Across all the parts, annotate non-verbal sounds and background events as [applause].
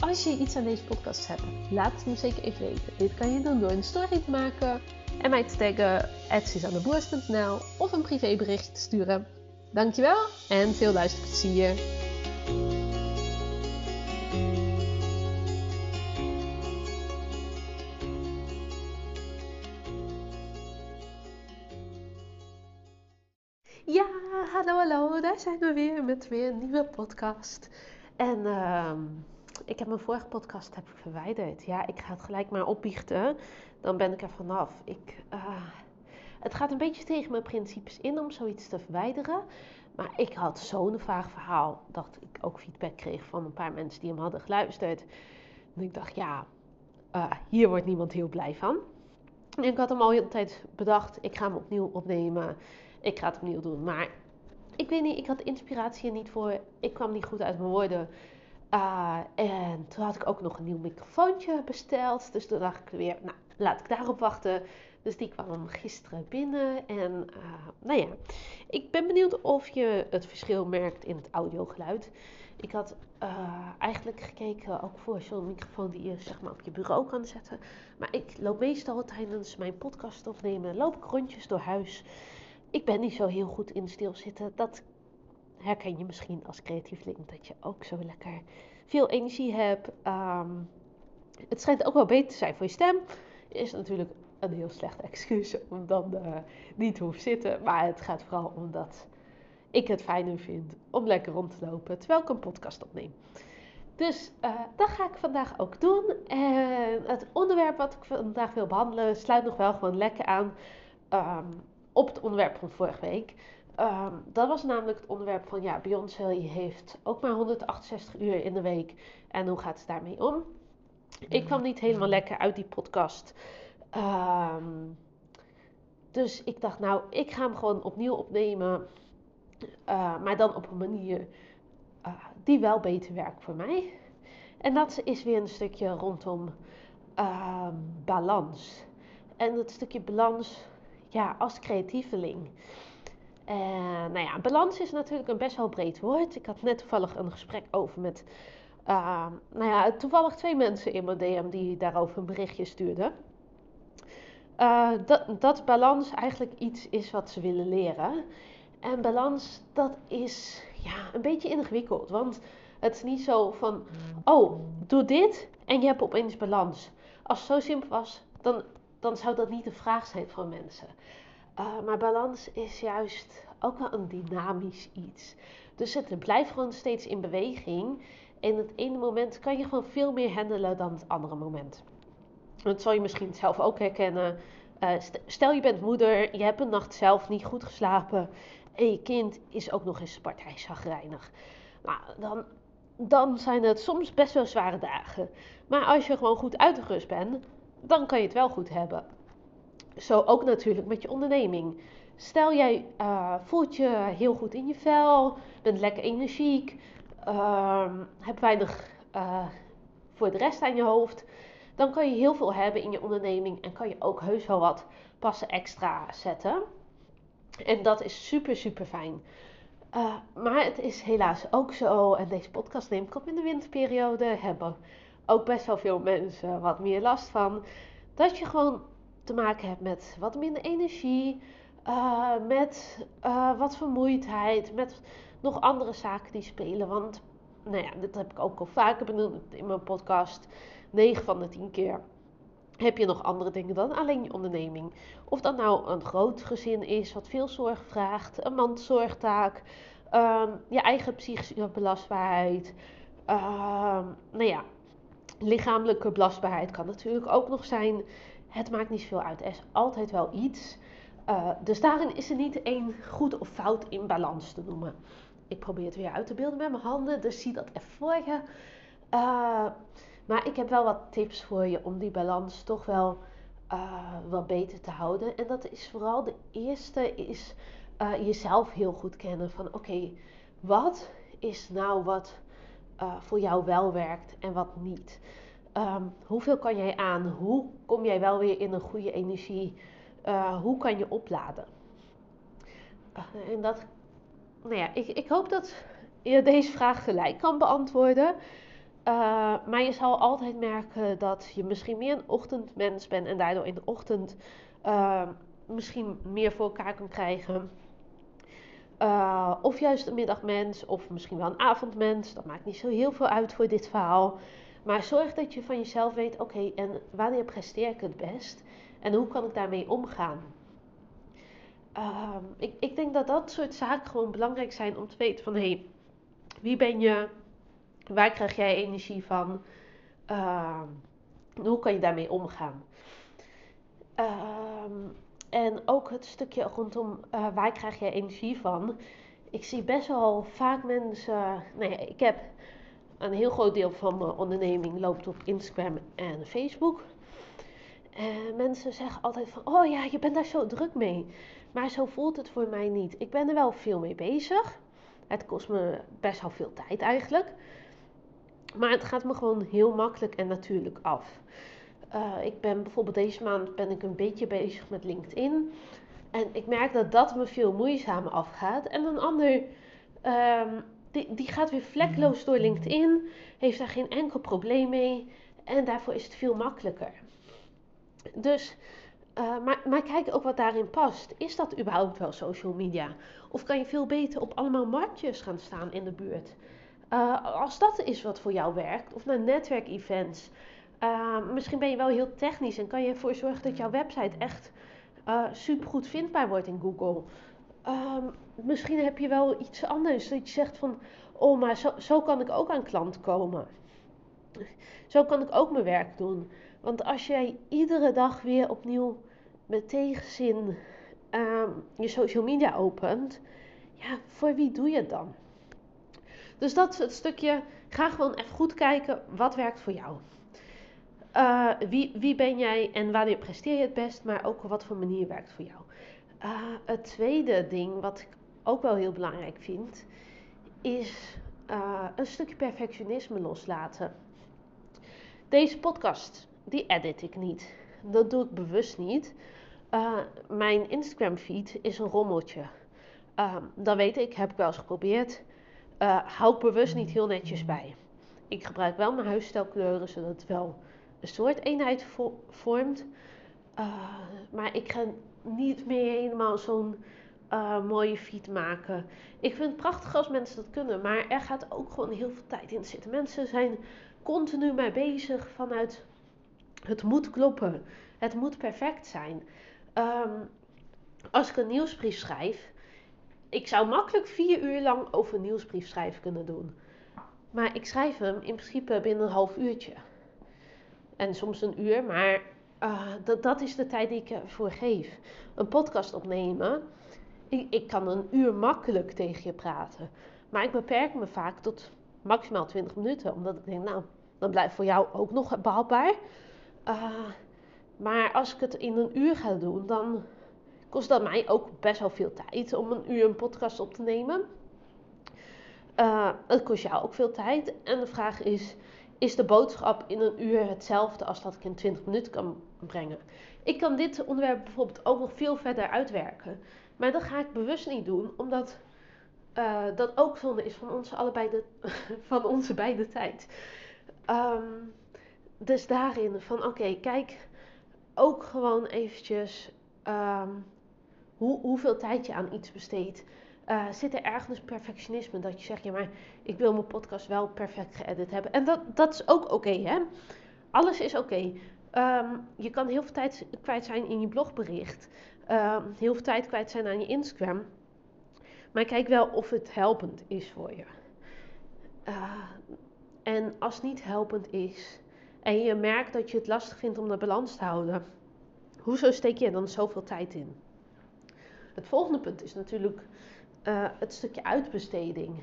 Als je iets aan deze podcast hebt, laat het me zeker even weten. Dit kan je doen door een story te maken en mij te taggen @suzanneboers.nl of een privébericht te sturen. Dankjewel en veel luisterplezier. Ja, hallo hallo, daar zijn we weer met weer een nieuwe podcast. En ehm, ik heb mijn vorige podcast heb verwijderd. Ja, ik ga het gelijk maar opbiechten. Dan ben ik er vanaf. Ik, eh, het gaat een beetje tegen mijn principes in om zoiets te verwijderen. Maar ik had zo'n vaag verhaal dat ik ook feedback kreeg van een paar mensen die hem hadden geluisterd. En ik dacht, ja, uh, hier wordt niemand heel blij van. En ik had hem al heel de tijd bedacht, ik ga hem opnieuw opnemen. Ik ga het opnieuw doen. Maar ik weet niet, ik had inspiratie er niet voor. Ik kwam niet goed uit mijn woorden. Uh, en toen had ik ook nog een nieuw microfoontje besteld. Dus toen dacht ik weer, nou, laat ik daarop wachten. Dus die kwam gisteren binnen. En uh, nou ja, ik ben benieuwd of je het verschil merkt in het audiogeluid. Ik had uh, eigenlijk gekeken ook voor zo'n microfoon die je zeg maar op je bureau kan zetten. Maar ik loop meestal tijdens mijn podcast opnemen, loop ik rondjes door huis. Ik ben niet zo heel goed in stilzitten. Dat herken je misschien als creatieveling, dat je ook zo lekker veel energie hebt. Um, het schijnt ook wel beter te zijn voor je stem. Is natuurlijk een heel slecht [laughs] excuus om dan uh, niet te hoeven zitten. Maar het gaat vooral omdat ik het fijner vind om lekker rond te lopen terwijl ik een podcast opneem. Dus uh, dat ga ik vandaag ook doen. En het onderwerp wat ik vandaag wil behandelen sluit nog wel gewoon lekker aan um, op het onderwerp van vorige week. Um, dat was namelijk het onderwerp van ja, Beyoncé heeft ook maar 168 uur in de week. En hoe gaat het daarmee om? Ik kwam niet helemaal lekker uit die podcast. Um, dus ik dacht, nou, ik ga hem gewoon opnieuw opnemen. Uh, maar dan op een manier uh, die wel beter werkt voor mij. En dat is weer een stukje rondom uh, balans. En dat stukje balans, ja, als creatieveling. En nou ja, balans is natuurlijk een best wel breed woord. Ik had net toevallig een gesprek over met, uh, nou ja, toevallig twee mensen in mijn DM die daarover een berichtje stuurden. Uh, dat, dat balans eigenlijk iets is wat ze willen leren. En balans, dat is ja, een beetje ingewikkeld. Want het is niet zo van, oh, doe dit en je hebt opeens balans. Als het zo simpel was, dan, dan zou dat niet de vraag zijn van mensen. Uh, maar balans is juist ook wel een dynamisch iets. Dus het blijft gewoon steeds in beweging. En het ene moment kan je gewoon veel meer handelen dan het andere moment. Dat zal je misschien zelf ook herkennen. Uh, stel je bent moeder, je hebt een nacht zelf niet goed geslapen. En je kind is ook nog eens partijzagrijnig. Nou, dan, dan zijn het soms best wel zware dagen. Maar als je gewoon goed uitgerust bent, dan kan je het wel goed hebben. Zo ook natuurlijk met je onderneming. Stel jij uh, voelt je heel goed in je vel, bent lekker energiek, uh, hebt weinig uh, voor de rest aan je hoofd, dan kan je heel veel hebben in je onderneming en kan je ook heus wel wat passen extra zetten. En dat is super, super fijn. Uh, maar het is helaas ook zo, en deze podcast neem ik op in de winterperiode, hebben ook best wel veel mensen wat meer last van, dat je gewoon te maken hebt met wat minder energie, uh, met uh, wat vermoeidheid, met nog andere zaken die spelen. Want, nou ja, dit heb ik ook al vaker benoemd in mijn podcast. 9 van de 10 keer heb je nog andere dingen dan alleen je onderneming. Of dat nou een groot gezin is wat veel zorg vraagt, een mandzorgtaak, um, je eigen psychische belastbaarheid. Um, nou ja, lichamelijke belastbaarheid kan natuurlijk ook nog zijn. Het maakt niet zoveel uit. Er is altijd wel iets. Dus daarin is er niet één goed of fout in balans te noemen. Ik probeer het weer uit te beelden met mijn handen, dus zie dat even voor je. Uh, maar ik heb wel wat tips voor je om die balans toch wel uh, wat beter te houden. En dat is vooral de eerste is jezelf heel goed kennen. Van oké, wat is nou wat voor jou wel werkt en wat niet? Um, hoeveel kan jij aan? Hoe kom jij wel weer in een goede energie? hoe kan je opladen? en dat, nou ja, ik, ik hoop dat je deze vraag gelijk kan beantwoorden. Uh, maar je zal altijd merken dat je misschien meer een ochtendmens bent en daardoor in de ochtend uh, misschien meer voor elkaar kan krijgen. Of juist een middagmens, of misschien wel een avondmens. Dat maakt niet zo heel veel uit voor dit verhaal. Maar zorg dat je van jezelf weet: oké, en wanneer presteer ik het best? En hoe kan ik daarmee omgaan? ik, ik denk dat dat soort zaken gewoon belangrijk zijn om te weten: van hé, hey, wie ben je? Waar krijg jij energie van? Uh, hoe kan je daarmee omgaan? Uh, en ook het stukje rondom uh, waar krijg jij energie van? Ik zie best wel vaak mensen. Ja, ik heb een heel groot deel van mijn onderneming loopt op Instagram en Facebook. En mensen zeggen altijd van, oh ja, je bent daar zo druk mee. Maar zo voelt het voor mij niet. Ik ben er wel veel mee bezig. Het kost me best wel veel tijd eigenlijk. Maar het gaat me gewoon heel makkelijk en natuurlijk af. Uh, ik ben bijvoorbeeld deze maand ben ik een beetje bezig met LinkedIn. En ik merk dat dat me veel moeizamer afgaat. En een ander, um, die, die gaat weer vlekloos door LinkedIn. Heeft daar geen enkel probleem mee. En daarvoor is het veel makkelijker. Dus, uh, maar, maar kijk ook wat daarin past. Is dat überhaupt wel social media? Of kan je veel beter op allemaal marktjes gaan staan in de buurt? Uh, als dat is wat voor jou werkt, of naar netwerkevents. Uh, misschien ben je wel heel technisch en kan je ervoor zorgen dat jouw website echt uh, supergoed vindbaar wordt in Google. Ehm, misschien heb je wel iets anders dat je zegt van, oh maar zo, zo kan ik ook aan klant komen. Zo kan ik ook mijn werk doen. Want als jij iedere dag weer opnieuw met tegenzin ehm, je social media opent, ja, voor wie doe je het dan? Dus dat is het stukje. Ga gewoon even goed kijken wat werkt voor jou. Uh, wie, wie ben jij en wanneer presteer je het best, maar ook op wat voor manier werkt voor jou. Uh, het tweede ding, wat ik ook wel heel belangrijk vind, is uh, een stukje perfectionisme loslaten. Deze podcast, die edit ik niet. Dat doe ik bewust niet. mijn Instagram feed is een rommeltje. dat weet ik, heb ik wel eens geprobeerd uh, hou ik bewust niet heel netjes bij. Ik gebruik wel mijn huisstijlkleuren, zodat het wel een soort eenheid vormt. Maar ik ga niet meer helemaal zo'n uh, mooie feed maken. Ik vind het prachtig als mensen dat kunnen, maar er gaat ook gewoon heel veel tijd in zitten. Mensen zijn continu mee bezig vanuit het moet kloppen. Het moet perfect zijn. Um, als ik een nieuwsbrief schrijf, ik zou makkelijk vier uur lang over een nieuwsbrief schrijven kunnen doen. Maar ik schrijf hem in principe binnen een half uurtje. En soms een uur, maar uh, dat, dat is de tijd die ik ervoor geef. Een podcast opnemen. Ik, ik kan een uur makkelijk tegen je praten. Maar ik beperk me vaak tot maximaal 20 minuten. Omdat ik denk, nou, dan blijft voor jou ook nog behapbaar. Uh, maar als ik het in een uur ga doen, dan kost dat mij ook best wel veel tijd om een uur een podcast op te nemen. Uh, het kost jou ook veel tijd. En de vraag is: is de boodschap in een uur hetzelfde als dat ik in 20 minuten kan brengen? Ik kan dit onderwerp bijvoorbeeld ook nog veel verder uitwerken. Maar dat ga ik bewust niet doen, omdat uh, dat ook zonde is van onze, allebei de, [laughs] van onze beide tijd. Um, dus daarin van oké, kijk ook gewoon eventjes um, hoe, hoeveel tijd je aan iets besteedt. Uh, zit er ergens perfectionisme dat je zegt, ja maar ik wil mijn podcast wel perfect geëdit hebben. En dat, dat is ook oké hè. Alles is oké. Um, je kan heel veel tijd kwijt zijn in je blogbericht. Um, heel veel tijd kwijt zijn aan je Instagram. Maar kijk wel of het helpend is voor je. Uh, en als het niet helpend is en je merkt dat je het lastig vindt om de balans te houden, hoezo steek je dan zoveel tijd in? Het volgende punt is natuurlijk uh, het stukje uitbesteding.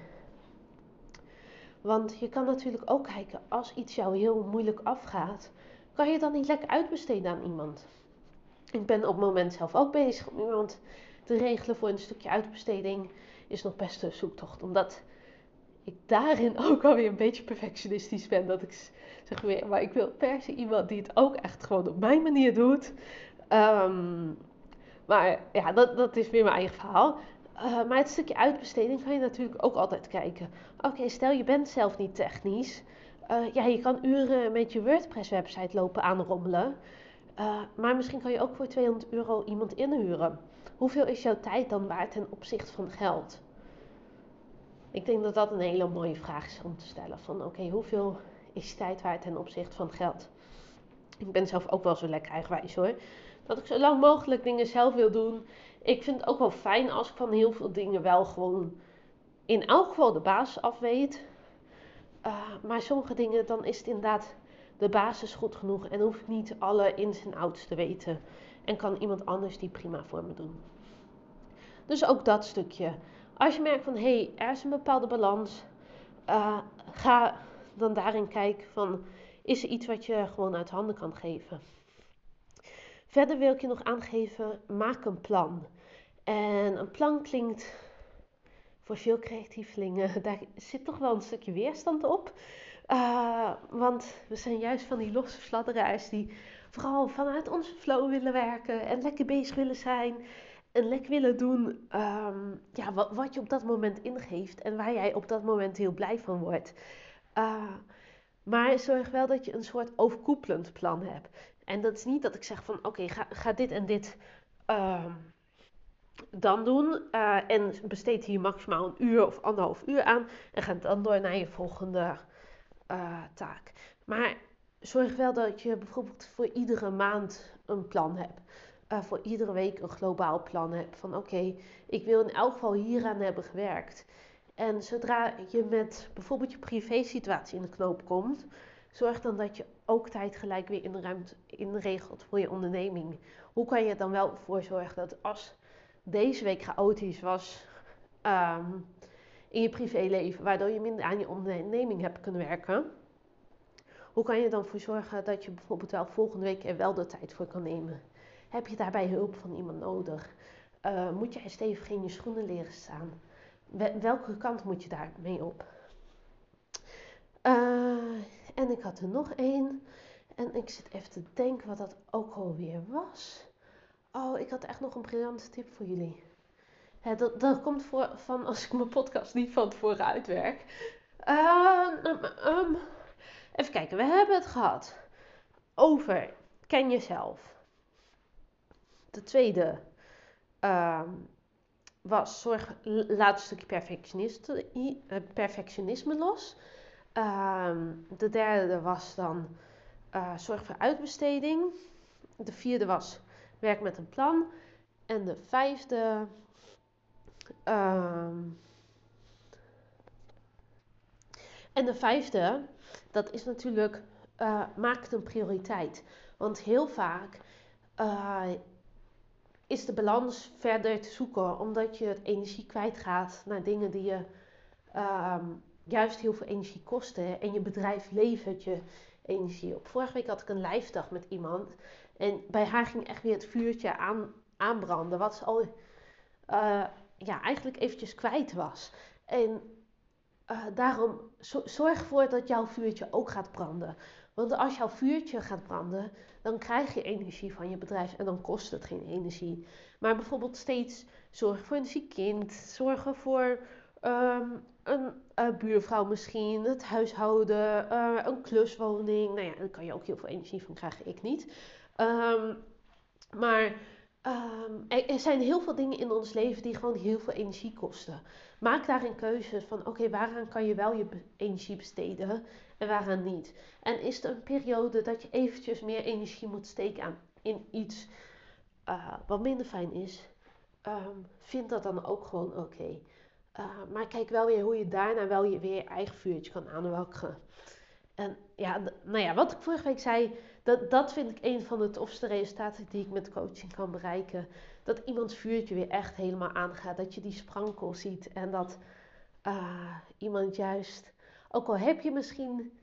Want je kan natuurlijk ook kijken, als iets jou heel moeilijk afgaat, kan je dan niet lekker uitbesteden aan iemand? Ik ben op het moment zelf ook bezig om iemand te regelen voor een stukje uitbesteding. Is nog best een zoektocht, omdat ik daarin [laughs] ook alweer een beetje perfectionistisch ben. Dat ik zeg weer, maar ik wil per se iemand die het ook echt gewoon op mijn manier doet. Ehm, maar ja, dat, dat is weer mijn eigen verhaal. Uh, maar het stukje uitbesteding kan je natuurlijk ook altijd kijken. Oké, stel je bent zelf niet technisch. Uh, ja, je kan uren met je WordPress-website lopen aanrommelen. Uh, maar misschien kan je ook voor 200 euro iemand inhuren. Hoeveel is jouw tijd dan waard ten opzichte van geld? Ik denk dat dat een hele mooie vraag is om te stellen. Van oké, hoeveel is tijd waard ten opzichte van geld? Ik ben zelf ook wel zo lekker eigenwijs hoor. Dat ik zo lang mogelijk dingen zelf wil doen. Ik vind het ook wel fijn als ik van heel veel dingen wel gewoon in elk geval de basis af weet. Uh, maar sommige dingen, dan is het inderdaad de basis goed genoeg. En hoef ik niet alle ins en outs te weten. En kan iemand anders die prima voor me doen. Dus ook dat stukje. Als je merkt van hé, hey, er is een bepaalde balans. Uh, ga dan daarin kijken van is er iets wat je gewoon uit handen kan geven. Verder wil ik je nog aangeven, maak een plan. En een plan klinkt voor veel creatievelingen, [laughs] daar zit toch wel een stukje weerstand op. Uh, want we zijn juist van die losse fladderaars die vooral vanuit onze flow willen werken en lekker bezig willen zijn. En lekker willen doen um, ja, wat, wat, je op dat moment ingeeft en waar jij op dat moment heel blij van wordt. Uh, maar zorg wel dat je een soort overkoepelend plan hebt. En dat is niet dat ik zeg van oké, ga, ga, dit en dit uh, dan doen. Uh, en besteed hier maximaal een uur of anderhalf uur aan. En ga dan door naar je volgende uh, taak. Maar zorg wel dat je bijvoorbeeld voor iedere maand een plan hebt. Uh, voor iedere week een globaal plan hebt. Van oké, ik wil in elk geval hieraan hebben gewerkt. En zodra je met bijvoorbeeld je privé situatie in de knoop komt, zorg dan dat je ook tijd gelijk weer in de ruimte inregelt voor je onderneming. Hoe kan je er dan wel voor zorgen dat als deze week chaotisch was um, in je privéleven, waardoor je minder aan je onderneming hebt kunnen werken, hoe kan je dan voor zorgen dat je bijvoorbeeld wel volgende week er wel de tijd voor kan nemen? Heb je daarbij hulp van iemand nodig? Uh, moet jij stevig in je schoenen leren staan? welke kant moet je daarmee op? Uh, en ik had er nog één. En ik zit even te denken wat dat ook alweer was. Oh, ik had echt nog een briljante tip voor jullie. dat, komt voor, van als ik mijn podcast niet van tevoren uitwerk. Uh, um, even kijken, we hebben het gehad over ken jezelf. De tweede was zorg, laat een stukje perfectionisme, eh, perfectionisme los. Ehm, de derde was dan uh, zorg voor uitbesteding. De vierde was werk met een plan. En de vijfde. Uh, en de vijfde, dat is natuurlijk uh, maak het een prioriteit. Want heel vaak uh, is de balans verder te zoeken, omdat je het energie kwijtgaat naar dingen die je um, juist heel veel energie kosten. En je bedrijf levert je energie op. Vorige week had ik een lijfdag met iemand. En bij haar ging echt weer het vuurtje aan, aanbranden. Wat ze al uh, ja, eigenlijk eventjes kwijt was. En uh, daarom zorg ervoor dat jouw vuurtje ook gaat branden. Want als jouw vuurtje gaat branden, dan krijg je energie van je bedrijf en dan kost het geen energie. Maar bijvoorbeeld steeds zorgen voor een ziek kind, zorgen voor um, een uh, buurvrouw misschien, het huishouden, een kluswoning. Nou ja, daar kan je ook heel veel energie van krijgen, ik niet. Um, maar um, er, zijn heel veel dingen in ons leven die gewoon heel veel energie kosten. Maak daarin keuzes van oké, waaraan kan je wel je energie besteden en waaraan niet. En is er een periode dat je eventjes meer energie moet steken aan in iets uh, wat minder fijn is, vind dat dan ook gewoon oké. Uh, maar kijk wel weer hoe je daarna wel je weer eigen vuurtje kan aanwakkeren. En ja, nou ja, wat ik vorige week zei, dat, dat vind ik een van de tofste resultaten die ik met coaching kan bereiken. Dat iemands vuurtje weer echt helemaal aangaat. Dat je die sprankel ziet en dat uh, iemand juist Ook al heb je misschien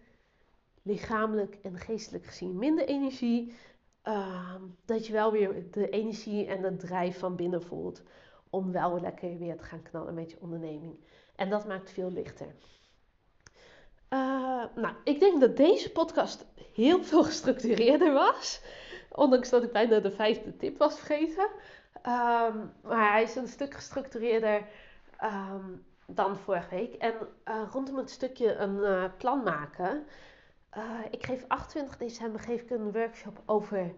lichamelijk en geestelijk gezien minder energie, ehm, dat je wel weer de energie en de drijf van binnen voelt om wel lekker weer te gaan knallen met je onderneming. En dat maakt veel lichter. Uh, nou, ik denk dat deze podcast heel veel gestructureerder was. Ondanks dat ik bijna de vijfde tip was vergeten. Ehm, maar hij is een stuk gestructureerder ehm, dan vorige week. En uh, rondom het stukje een uh, plan maken. ik geef 28 december geef ik een workshop over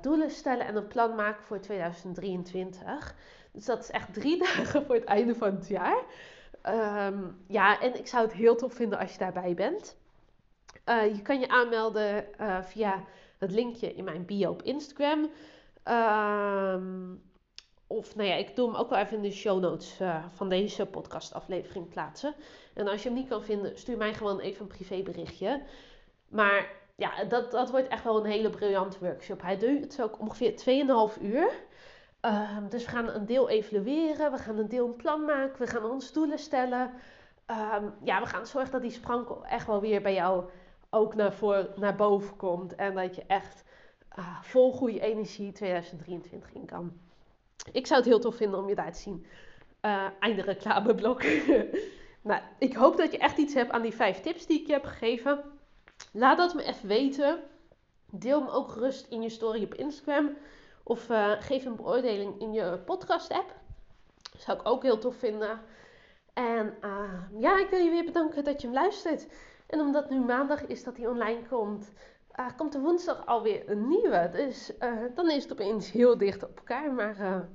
doelen stellen en een plan maken voor 2023. Dus dat is echt drie [laughs] dagen voor het einde van het jaar. Um, ja, en ik zou het heel tof vinden als je daarbij bent. Uh, je kan je aanmelden uh, via het linkje in mijn bio op Instagram. Um, of nou ja, ik doe hem ook wel even in de show notes uh, van deze podcastaflevering plaatsen. En als je hem niet kan vinden, stuur mij gewoon even een privéberichtje. Maar ja, dat, dat wordt echt wel een hele briljante workshop. Hij duurt ook ongeveer 2,5 uur. Ehm, dus we gaan een deel evalueren, we gaan een deel een plan maken, we gaan ons doelen stellen. Um, ja, we gaan zorgen dat die sprankel echt wel weer bij jou ook naar, voor, naar boven komt. En dat je echt uh, vol goede energie 2023 in kan. Ik zou het heel tof vinden om je daar te zien. Uh, einde reclameblok. [laughs] nou, ik hoop dat je echt iets hebt aan die vijf tips die ik je heb gegeven. Laat dat me even weten. Deel hem ook gerust in je story op Instagram. Of uh, geef een beoordeling in je podcast-app. Zou ik ook heel tof vinden. En uh, ja, ik wil je weer bedanken dat je hem luistert. En omdat nu maandag is dat hij online komt, uh, komt er woensdag alweer een nieuwe. Dus dan is het opeens heel dicht op elkaar. Maar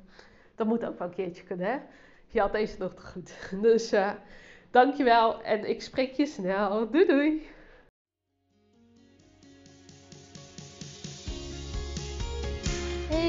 dat moet ook wel een keertje kunnen, hè? Je had deze nog te goed. [laughs] Dus dankjewel en ik spreek je snel. Doei doei!